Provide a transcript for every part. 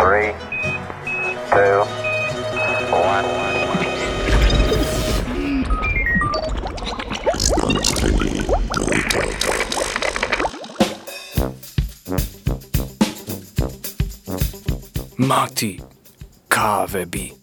Three, two, one. Marty Carveby.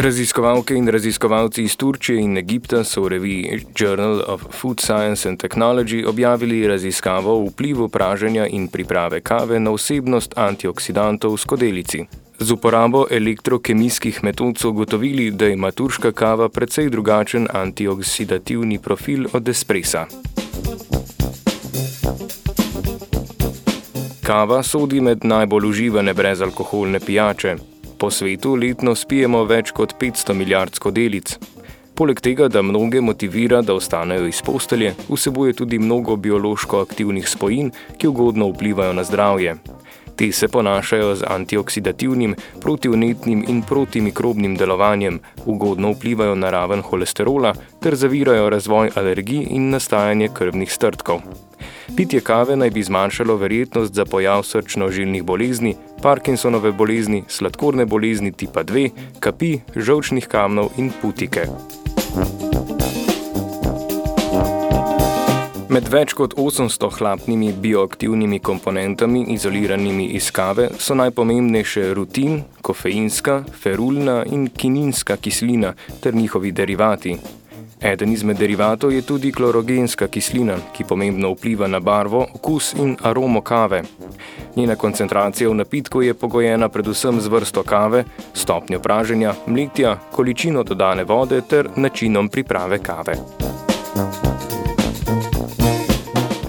Raziskovalke in raziskovalci iz Turčije in Egipta so v reviji Journal of Food Science and Technology objavili raziskavo o vplivu praženja in priprave kave na vsebnost antioksidantov v skodelici. Z uporabo elektrokemijskih metod so ugotovili, da ima turška kava precej drugačen antioksidativni profil od espresa. Kava sodi med najbolj uživane brezalkoholne pijače. Po svetu letno spijemo več kot 500 milijard skodelic. Poleg tega, da mnoge motivira, da ostanejo iz postelje, vsebuje tudi mnogo biološko aktivnih spojin, ki ugodno vplivajo na zdravje. Te se ponašajo z antioksidativnim, protivnetnim in protimikrobnim delovanjem, ugodno vplivajo na raven holesterola ter zavirajo razvoj alergij in nastajanje krvnih strtkov. Pitje kave naj bi zmanjšalo verjetnost za pojav srčno-žilnih bolezni, Parkinsonove bolezni, sladkorne bolezni tipa 2, kapi, žolčnih kamnov in putike. Med več kot 800 hlapnimi bioaktivnimi komponentami, izoliranimi iz kave, so najpomembnejše rutin, kofeinska, ferulna in kininska kislina ter njihovi derivati. Eden izmed derivatov je tudi klorogenska kislina, ki pomembno vpliva na barvo, okus in aromo kave. Njena koncentracija v napitku je pogojena predvsem z vrsto kave, stopnjo praženja, mletja, količino dodane vode ter načinom priprave kave.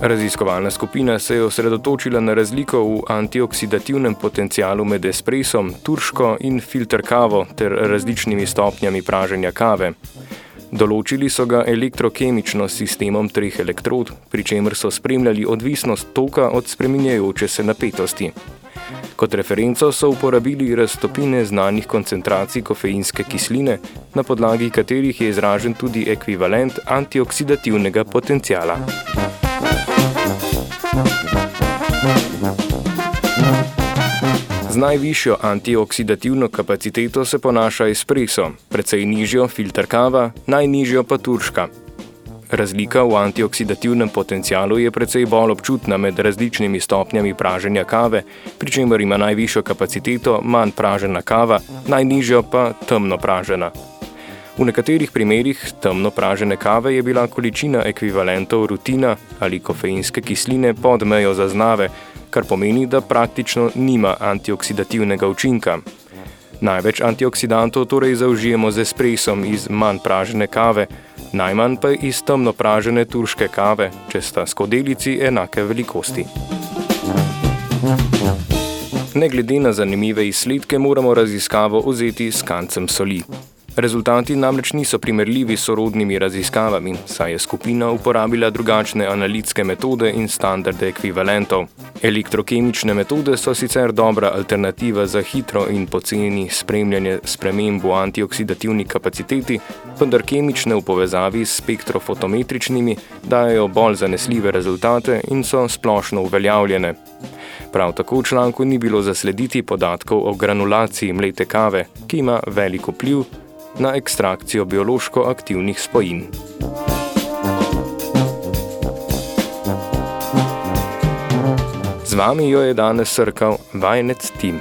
Raziskovalna skupina se je osredotočila na razliko v antioksidativnem potencialu med espresom, turško in filter kavo ter različnimi stopnjami praženja kave. Določili so ga elektrokemično s sistemom treh elektrod, pri čemer so spremljali odvisnost toka od spreminjajoče se napetosti. Kot referenco so uporabili raztopine znanih koncentracij kofeinske kisline, na podlagi katerih je izražen tudi ekvivalent antioksidativnega potencijala. Z najvišjo antioksidativno kapaciteto se ponaša espresso, precej nižjo filter kava, najnižjo pa turška. Razlika v antioksidativnem potencialu je precej bolj občutna med različnimi stopnjami praženja kave, pri čemer ima najvišjo kapaciteto manj pražena kava, najnižjo pa temno pražena. V nekaterih primerjih temno pražene kave je bila količina ekvivalentov rutina ali kofeinske kisline pod mejo zaznave, kar pomeni, da praktično nima antioksidativnega učinka. Največ antioksidantov torej zaužijemo z espresom iz manj pražene kave, najmanj pa iz temno pražene turške kave, če sta skodelici enake velikosti. Ne glede na zanimive izsledke, moramo raziskavo vzeti s kancem soli. Rezultati namreč niso primerljivi s sorodnimi raziskavami, saj je skupina uporabila drugačne analitske metode in standarde ekvivalentov. Elektrokemične metode so sicer dobra alternativa za hitro in poceni spremljanje sprememb v antioksidativni kapaciteti, vendar kemične v povezavi s spektrofotometričnimi dajo bolj zanesljive rezultate in so splošno uveljavljene. Prav tako v članku ni bilo zaslediti podatkov o granulaciji mlete kave, ki ima veliko pliv na ekstrakcijo biološko aktivnih spojin. Z vami jo je danes srkal vajenec Tim.